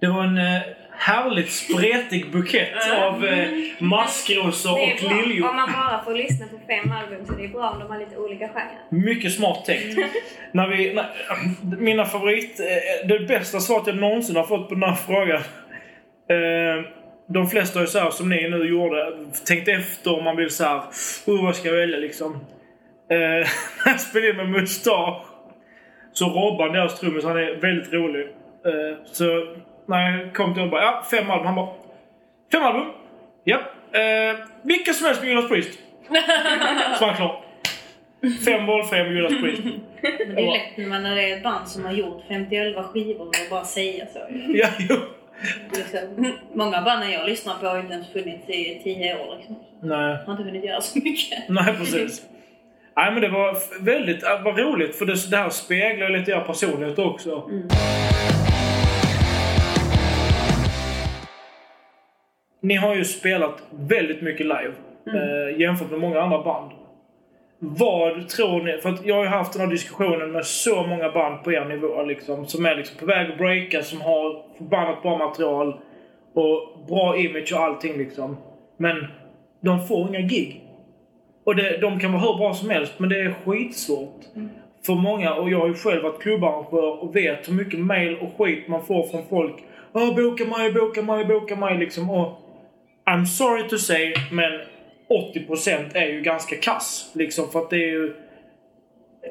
Det var en eh, härligt spretig bukett av eh, maskrosor och liljor. Om man bara får lyssna på fem album så det är bra om de har lite olika genrer. Mycket smart tänkt. när vi, när, mina favorit... eh, Det bästa svaret jag någonsin har fått på den här frågan. Eh, de flesta är så här som ni nu gjorde. Tänkte efter om man vill så här. Oh, vad ska jag välja liksom? Eh, när jag spelade in med Mustasch. Så Robban, deras trummis, han är väldigt rolig. Eh, så när jag kom till honom bara, ja, fem album. Han bara, fem album? Ja. Eh, vilka som helst med Judas Priest. Så var han klar. Fem valfria med Judas Priest. Men det är lätt när man är ett band som har gjort 51 skivor och bara säga så. Ja, jo. Liksom, många band jag lyssnar på har inte ens funnits i 10 år. Liksom. Nej, Har inte hunnit göra så mycket. nej precis. Nej men det var väldigt äh, vad roligt för det, det här speglar lite er personlighet också. Ni har ju spelat väldigt mycket live eh, jämfört med många andra band. Vad tror ni? För jag har ju haft den här diskussionen med så många band på er nivå liksom, som är liksom på väg att breaka, som har förbannat bra material och bra image och allting liksom. Men de får inga gig. Och det, de kan vara hur bra som helst, men det är skitsvårt. för många, och jag har ju själv varit klubbarrangör och vet hur mycket mail och skit man får från folk. Åh, boka mig, boka mig, boka mig liksom. Och I'm sorry to say, men 80% är ju ganska kass. Liksom för att det är ju...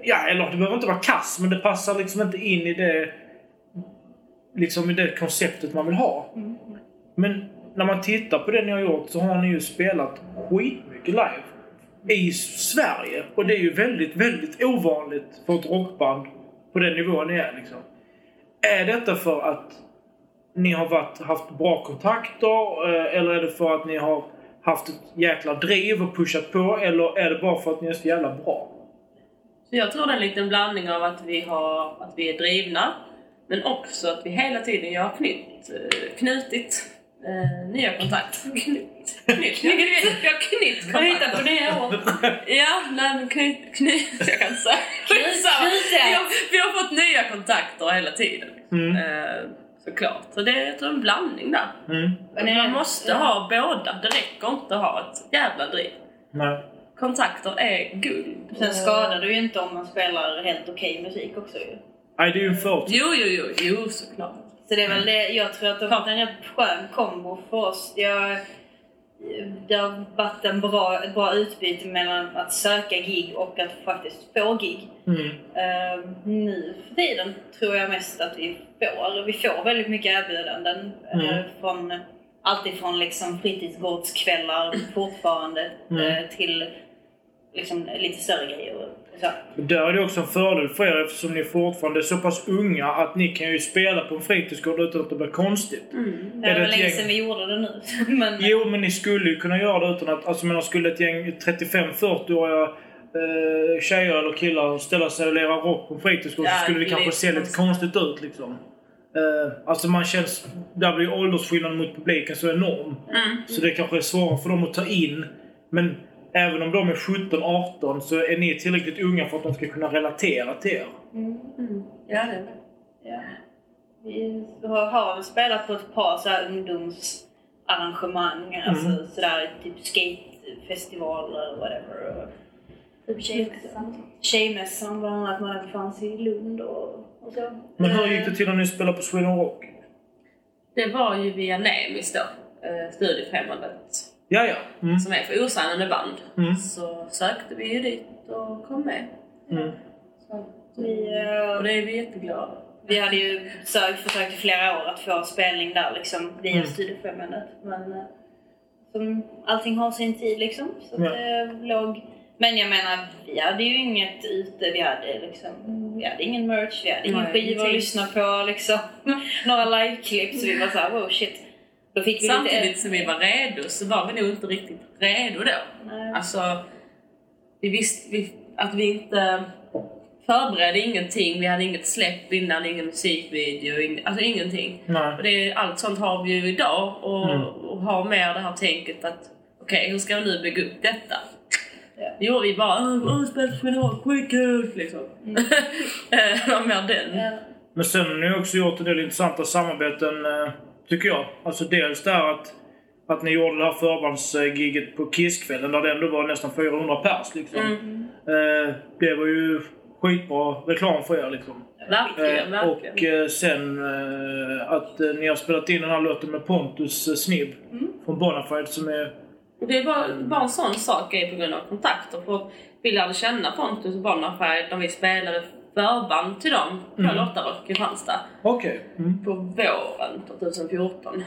Ja, eller det behöver inte vara kass, men det passar liksom inte in i det... Liksom i det konceptet man vill ha. Men när man tittar på det ni har gjort så har ni ju spelat skitmycket live. I Sverige. Och det är ju väldigt, väldigt ovanligt för ett rockband på den nivån ni är liksom. Är detta för att ni har varit, haft bra kontakter? Eh, eller är det för att ni har haft ett jäkla driv och pushat på? Eller är det bara för att ni är så jävla bra? Så jag tror det är en liten blandning av att vi, har, att vi är drivna men också att vi hela tiden jag har eh, knutit eh, nya kontakter. Knyt, knyt. Jag, jag har knytt Jag hittar på nya ord. Ja, nej men knyt, knyt, jag kan inte säga. Skitsamma. Vi har, vi har fått nya kontakter hela tiden. Mm. Eh, såklart. Så det är jag tror, en blandning där. Mm. Men Man måste ha båda. Det räcker inte att ha ett jävla driv. Nej. Kontakter är guld. Sen skadar du ju inte om man spelar helt okej musik också ju. Nej, det är ju en förutsättning. Jo, jo, jo, jo såklart. Så det är väl det, jag tror att det har varit en rätt skön kombo för oss. Jag, det har varit en bra, ett bra utbyte mellan att söka gig och att faktiskt få gig. Mm. Eh, nu för tiden tror jag mest att vi får, vi får väldigt mycket erbjudanden. eh, Mm. från, allt ifrån liksom fritidsgårdskvällar fortfarande Mm. eh, till liksom lite större grejer. och Så. Där är det också en fördel för er eftersom ni fortfarande är så pass unga att ni kan ju spela på en fritidsgård utan att det blir konstigt. Det Är var det ett länge gäng- sedan vi gjorde det nu. Men, Jo, men ni skulle ju kunna göra det utan att... Alltså men skulle ett gäng 35-40-åriga eh, tjejer eller killar ställa sig och lira rock på en fritidsgård Ja, så skulle det det kanske se lite konstigt. ut liksom. Eh, alltså man känns... Där blir ju åldersskillnaden mot publiken så enorm. Mm. Så det kanske är svårare för dem att ta in. Men även om de är 17-18 så är ni tillräckligt unga för att de ska kunna relatera till er. Ja, det är det. Ja. Vi har, spelat på ett par så här ungdomsarrangemang, alltså sådär typ skatefestivaler och whatever. Typ tjejmässan. Tjejmässan bland annat när den fanns i Lund och, och så. Men hur gick det till när ni spelade på Sweden Rock? Det var ju via Nemis då, eh, Studiefrämjandet, Ja, ja. Mm. som är för osignade band. Mm. Så sökte vi ju dit och kom med. Mm. Så, Vi, eh, och det är vi jätteglada Vi hade ju sökt, försökt i flera år att få spelning där liksom via Mm. Studiefrämjandet. Men eh, som, allting har sin tid liksom. Så Ja. det låg... Men jag menar, vi hade ju inget ute. Vi hade liksom, vi hade ingen merch, vi hade ingen skiva att lyssna på liksom. Några liveklipp. Så vi var såhär, wow shit. Då fick vi Samtidigt lite... som vi var redo så var vi nog inte riktigt redo då. Nej. Alltså, vi visste vi, att vi inte förberedde ingenting. Vi hade inget släpp innan, ingen musikvideo, ing, alltså ingenting. Nej. Och det, är- allt sånt har vi ju idag och, Mm. och har mer det här tänket att okej, hur ska vi nu bygga upp detta? Ja. Det gjorde vi bara åh, skitkul liksom. Det var mer den. Ja. Men sen har ni också gjort en del intressanta samarbeten, eh, tycker jag. Alltså dels där att, att ni gjorde det här förbandsgiget på Kisskvällen där det ändå var nästan 400 pers liksom. Mm. Eh, det var ju skitbra reklam för er liksom. Verkligen, Eh, och verkligen. eh, sen eh, att ni har spelat in den här låten med Pontus Snibb från Bonafide som är... Och Det var bara en sån sak är på grund av kontakter. För vi lärde känna Pontus och Bonafide när vi spelade förband till dem på Mm. Lottarock i Kristianstad Okej. Mm. på våren 2014.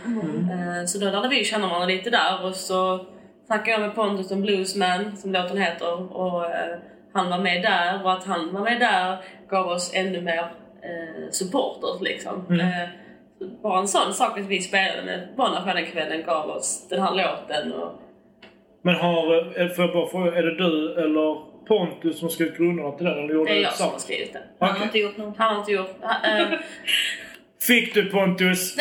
Eh, Så då lärde vi känna varandra lite där och så snackade jag med Pontus om Bluesman, som låten heter, och eh, han var med där och att han var med där gav oss ännu mer eh, supporters liksom. Mm. Bara en sån sak att vi spelade med Bonafide den kvällen gav oss den här låten och Men har, får jag bara fråga, är det du eller Pontus som skrivit grunderna till den? Eller gjorde det är jag som har skrivit den. Han Okej. har inte gjort någonting. Han har inte gjort... eh, Fick du Pontus?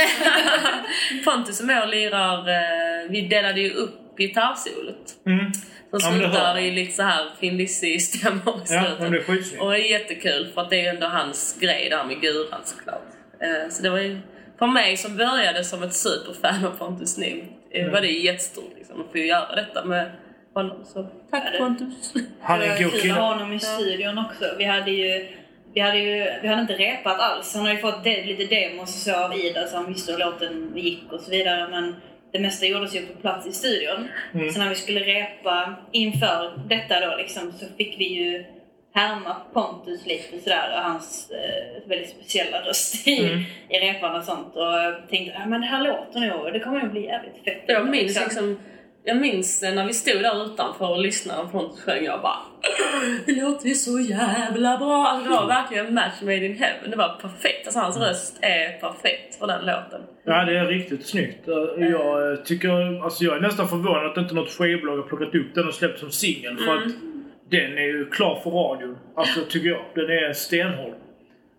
Pontus och jag lirar... eh, vi delade ju upp gitarrsolot. Mm. Som Ja, slutar man. i lite så här Thin Lizzy-stämmor i Ja, slutet. men det är. Och det är jättekul för att det är ändå hans grej där med guran såklart. Eh, Så det var ju, för mig som började som ett superfan av Pontus Nim, eh, Mm. var det jättestort liksom, att få göra detta med honom. Så tack Pontus. Han är en god kille. honom i studion också. Vi hade ju vi hade ju vi hade inte repat alls. Han har ju fått de, lite demos och så av Ida så han visste hur låten gick och så vidare. Men det mesta gjordes ju på plats i studion. Mm. Så när vi skulle repa inför detta då liksom, så fick vi ju härma Pontus lite sådär och hans eh, väldigt speciella röst i, Mm. i repan och sånt. Och tänkte att men det här låter nog, det kommer nog bli jävligt fett. Jag minns liksom jag minns när vi stod där utanför och lyssnade på Pontus sjöng, jag bara Det låter ju så jävla bra! Alltså, det var verkligen match made in heaven. Det var perfekt. Alltså, hans röst är perfekt för den låten. Ja, det är riktigt snyggt. Eh, Jag eh, tycker, alltså jag är nästan förvånad att inte något skivbolag har plockat upp den och släppt som singel. För att den är ju klar för radion. Alltså tycker jag. Den är stenhård.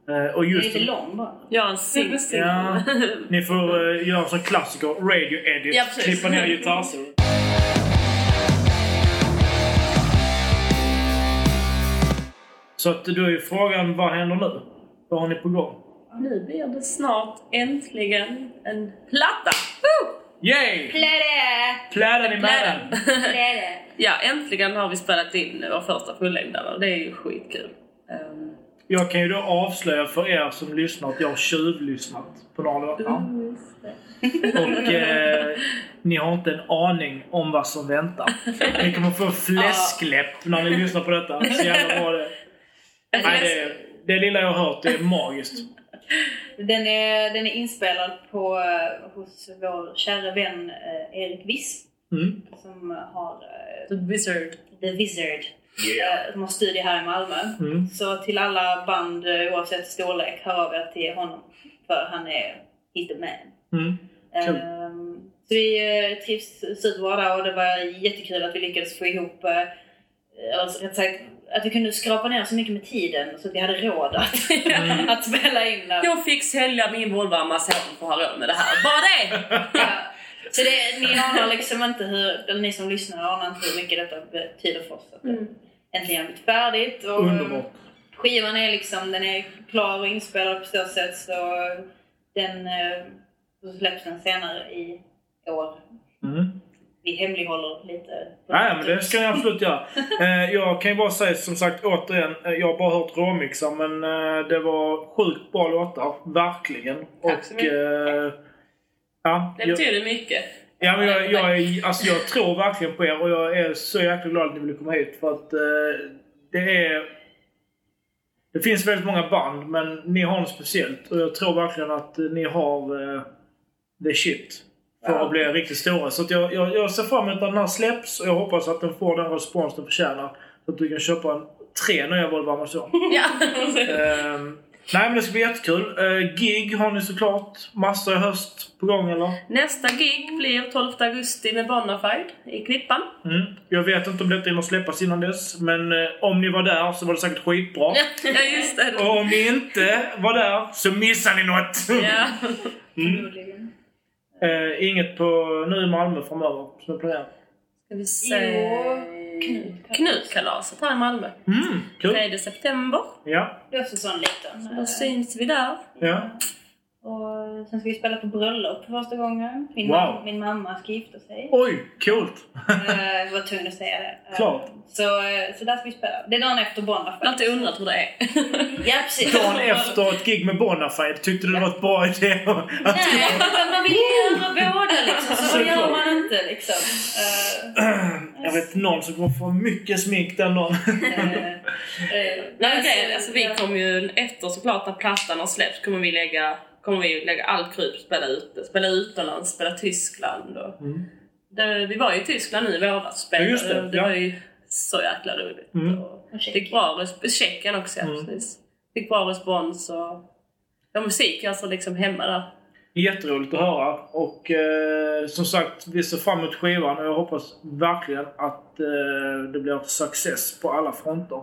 Eh, Och Det är just lite lång bara. Ja, en sing sing. Ja, ni får uh, göra en sån klassiker, radio edit. Ja, precis. klippa ner gitarrsolon. Så att då är ju frågan, vad händer nu? Vad har ni på gång? Nu blir det snart äntligen en platta! Woo! Yay! Pläde! Pläden i! Pläde! Ja, äntligen har vi spelat in vår första fullängdare och det är ju skitkul. Ehm, Jag kan ju då avslöja för er som lyssnar att jag har tjuvlyssnat på några låtar. Och eh, ni har inte en aning om vad som väntar. Ni kommer få fläskläpp när ni lyssnar på detta. Så jävla bra det Nej, det, det lilla jag har hört det är magiskt. Den är, den är inspelad på, eh, hos vår kära vän eh, Erik Wiss Mm. som har eh, The Wizard. The Wizard. eh, Som har studio här i Malmö. Mm. Så till alla band oavsett storlek, hör av er till honom. För han är he's the man. Mm. Kul. Ehm, så vi trivs superbra där och det var jättekul att vi lyckades få ihop, eller rätt sagt, att vi kunde skrapa ner så mycket med tiden så att vi hade råd att, att spela in den. Jag fick sälja min Volvo Amazon för att ha råd med det här. Bara det! Ja. Så det, ni anar liksom inte hur, eller ni som lyssnar anar inte hur mycket detta betyder för oss. Att det äntligen blivit färdigt. Och Underbart. Skivan är liksom, den är klar och inspelad på så sätt så den eh, så släpps den senare i år. Hemlighåller lite. Nej, men det ska ni absolut göra. Eh, jag kan ju bara säga som sagt återigen, eh, jag har bara hört råmixar men eh, det var sjukt bra låtar. Verkligen. Tack så Och... mycket. Eh, ja, Det jag, betyder mycket. ja, men jag, jag, är, alltså, jag tror verkligen på er och jag är så jäkla glad att ni ville komma hit för att det är... Det finns väldigt många band men ni har något speciellt och jag tror verkligen att ni har eh, the shit. För Ja. att bli riktigt stora. Så att jag, jag, jag ser fram emot att den här släpps och jag hoppas att den får den respons den förtjänar. Så att du kan köpa en, tre nya Volvo Amazon. Ja. Ehm, nej men det ska bli jättekul. Uh, gig har ni såklart. Massor i höst på gång eller? Nästa gig blir 12 augusti med Bonafide i Klippan. Mm. Jag vet inte om detta hinner släppas innan dess. Men eh, om ni var där så var det säkert skitbra. Ja, just det. Och om ni inte var där så missar ni något. Ja. Förmodligen. Eh, inget på nu i Malmö framöver som är planerat. Ska vi se... Jo, Knut. Knutkalaset här i Malmö. Mm, kul. 3 september. Ja, Det är också sån liten. Då syns vi där. ja. Och sen ska vi spela på bröllop för första gången. Min, Wow. mam- min mamma ska gifta sig. Oj, coolt. Jag var tvungen att säga det. Eh, Klart. Så, eh, så där ska vi spela. Det är dagen efter Jag har Bonafide. alltid undrat hur det är. Ja, precis. Dagen efter ett gig med Bonafide, tyckte du det var ett bra idé att Nej, men man vill ju göra båda liksom. Så vad Såklart. gör man inte liksom? Eh, Jag vet någon som kommer få mycket smink den dagen. Nej, men grejen, alltså, vi kommer ju efter såklart när plattan har släppts kommer vi lägga, kommer vi lägga allt krut på spela ute. Spela utomlands, spela Tyskland och... Det, vi var ju i Tyskland nu i våras spelade. Ja, just det, det ja. var ju så jäkla roligt. Mm. Och fick bra respons. Tjeckien också, ja, Mm. precis. Fick bra respons och... Ja, musik alltså liksom hemma där. Jätteroligt att höra. Och eh, som sagt, vi ser fram emot skivan och jag hoppas verkligen att eh, det blir success på alla fronter.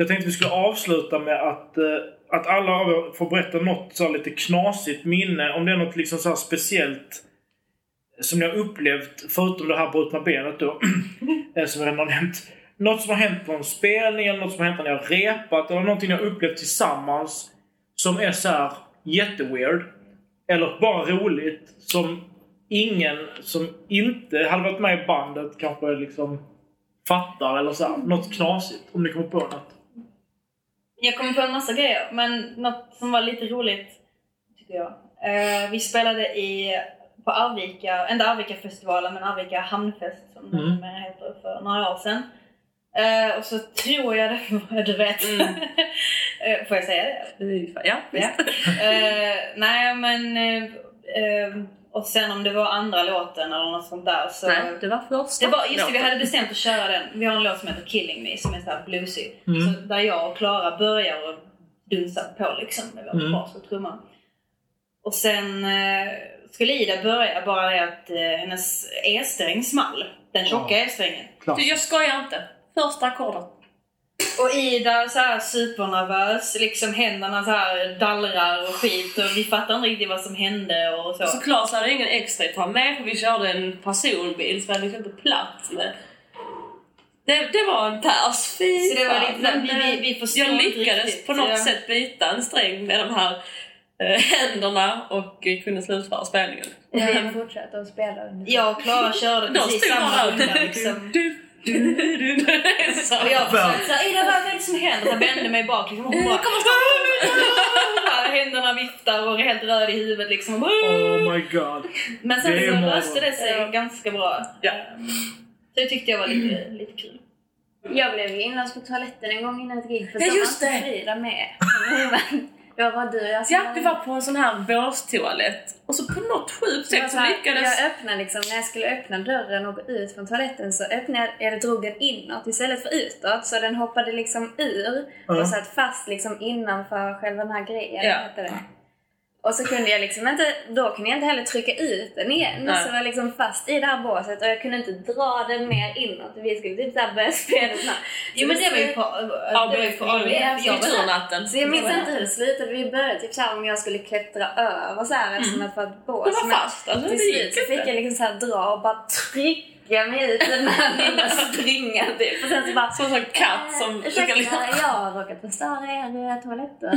Jag tänkte vi skulle avsluta med att, eh, att alla av er får berätta något så här lite knasigt minne. Om det är något liksom så här speciellt som ni har upplevt, förutom det här brutna benet då, eh, som jag redan har nämnt. Något som har hänt på en spelning, eller något som har hänt när ni har repat, eller någonting ni har upplevt tillsammans som är så här jätteweird. Eller bara roligt, som ingen som inte hade varit med i bandet kanske liksom fattar eller så här, något knasigt. Om ni kommer på något. Jag kommer på en massa grejer, men något som var lite roligt, tycker jag. Eh, vi spelade i, på Arvika, inte Arvika-festivalen, men Arvika hamnfest som den Mm. numera heter för några år sedan. Eh, och så tror jag det var, du vet. Mm. Eh, Får jag säga det? Ja, Ja. visst. Eh, nej men... och sen om det var andra låten eller något sånt där så... Nej, det var första Det var, just det, vi hade bestämt att köra den. Vi har en låt som heter Killing Me som är så här bluesig. Mm. Så där jag och Klara börjar och dunsa på liksom med vårt Mm. bas och trumma. Och sen eh, skulle Ida börja bara det att eh, hennes E-sträng small. Den tjocka E-strängen. Du, jag skojar inte. Första ackordet. Och Ida så här supernervös, liksom händerna så här dallrar och skit och vi fattar inte riktigt vad som hände och så. Såklart så hade jag ingen extra ta med för vi körde en personbil så vi hade liksom inte plats med. Det, det var en pärs. Fy Så det var fan. lite- vi- vi- eh, vi Jag lyckades riktigt, på något ja. sätt byta en sträng med de här eh, händerna och kunde slutföra spelningen. Vi fortsatte att spela Jag och Klara körde De precis samma runda liksom. Du, du, du, du. Så. Och jag försökte såhär, Ida vad är det som händer? Jag vände mig bak liksom och hon bara, Bara Händerna viftar och är helt röd i huvudet liksom. Oh my god. Men sen morgon. löste det sig ganska bra. Ja. Så det tyckte jag var lite, lite kul. Jag blev ju inlåst på toaletten en gång innan ett gig för Ja, så just det. Frida med. Det var du jag som Ja, vi var på en sån här båstoalett och så på något sjukt sätt så lyckades... Jag öppnade liksom, när jag skulle öppna dörren och gå ut från toaletten så öppnade jag, eller drog den inåt istället för utåt. Så den hoppade liksom ur och satt fast liksom innanför själva den här grejen. Ja. Heter det. Och så kunde jag liksom inte, då kunde jag inte heller trycka ut den igen. Nej. Så jag var liksom fast i det här båset och jag kunde inte dra den mer inåt. Vi skulle typ såhär börja spela den här. Jo men det var ju på. Kulturnatten. Så jag minns inte hur det slutade. Vi började typ såhär om jag skulle klättra över så här eftersom att det var ett bås. Var Men fast, alltså, till slut så fick jag liksom så här dra och bara trycka mig ut den här lilla springan typ. Och sen så bara... Som en sån katt som... "Eh, Ursäkta, jag har råkat förstöra er eh, toaletter.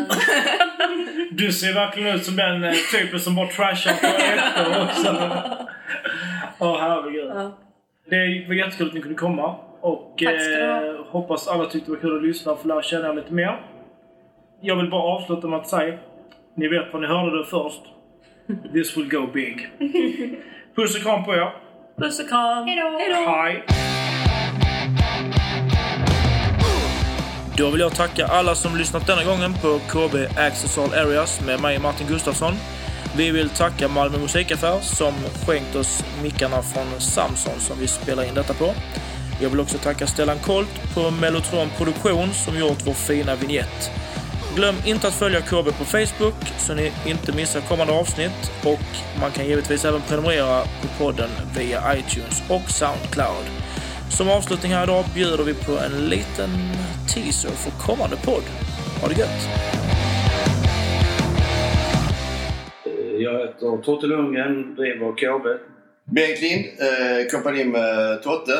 Du ser verkligen ut som den eh, typen som bara trashar toaletter också. Åh herregud. Ja. Det var jättekul att ni kunde komma. Och eh, hoppas alla tyckte det var kul att lyssna och få lära känna er lite mer. Jag vill bara avsluta med att säga, ni vet vad ni hörde det först. This will go big. Puss och kram på er. Puss och kram. Hejdå. Hej! Då vill jag tacka alla som lyssnat denna gången på KB Access All Areas med mig Martin Gustafsson. Vi vill tacka Malmö Musikaffär som skänkt oss mickarna från Samson som vi spelar in detta på. Jag vill också tacka Stellan Kolt på Mellotron Produktion som gjort vår fina vignett. Glöm inte att följa KB på Facebook så ni inte missar kommande avsnitt och man kan givetvis även prenumerera på podden via iTunes och Soundcloud. Som avslutning här idag bjuder vi på en liten teaser för kommande podd. Ha det gött! Jag heter Totte Lundgren, driver KB. Bengt Lind, eh, kompani med Totte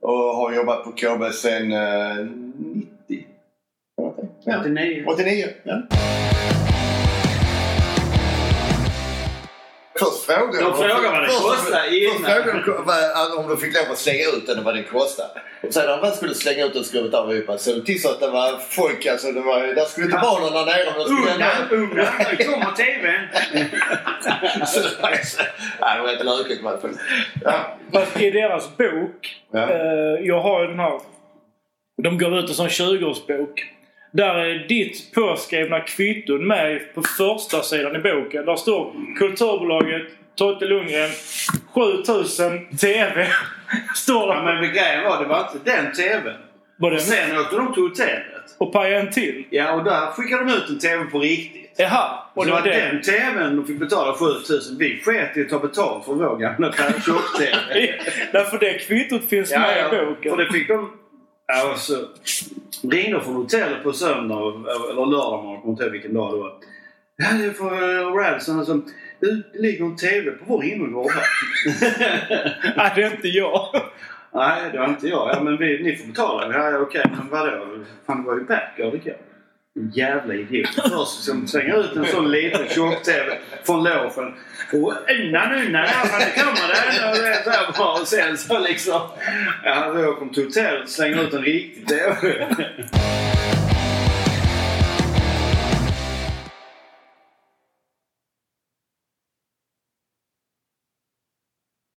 och har jobbat på KB sedan 90. Ja. 89. 89, ja. Först frågade De frågade vad det kostade Först innan. frågade om de fick lov att slänga ut den och vad den kostade. Och sen när de väl skulle slänga ut den skruvat av Europa så tills att det var folk, alltså det var, där skulle inte vara någon där nere. men Unga, unga. Nu kommer TVn. Så det var så- Nej, det var inte lökigt i alla fall. Ja. Fast i deras bok, Ja. eh, jag har ju den här, de gav ut en sån 20-årsbok. Där är ditt påskrivna kvitton med på första sidan i boken. Där står Kulturbolaget, Totte Lundgren, 7000 TV. står Ja, där. men grejen var, det var inte den TVn. Var det sen åkte de till hotellet. och pajade en till. Ja, och där skickade de ut en TV på riktigt. Jaha, och Och det var det. den TVn de fick betala 7000. Vi sket i att ta betalt för vår gamla tjock-TV. Därför det kvittot finns Ja, med ja. i boken. För det fick de... Ja, så ringde från hotellet på söndag, eller lördag, man kommer inte ihåg vilken dag det var. Ja, det är för Radisson. Alltså, det ligger en TV på vår innergård här. Nej, det är inte jag. Nej, det var inte jag. Ja, men vi, ni får betala. Ja, okej. Men vadå? Fan, det var ju back, ja, det kan. Jävla idiot. Först som slänger ut en sån liten tjock-TV från logen. Och ja, men det kommer det. Och det är bra. Och sen så liksom... Ja, han åker till hotellet och slänger ut en riktig TV.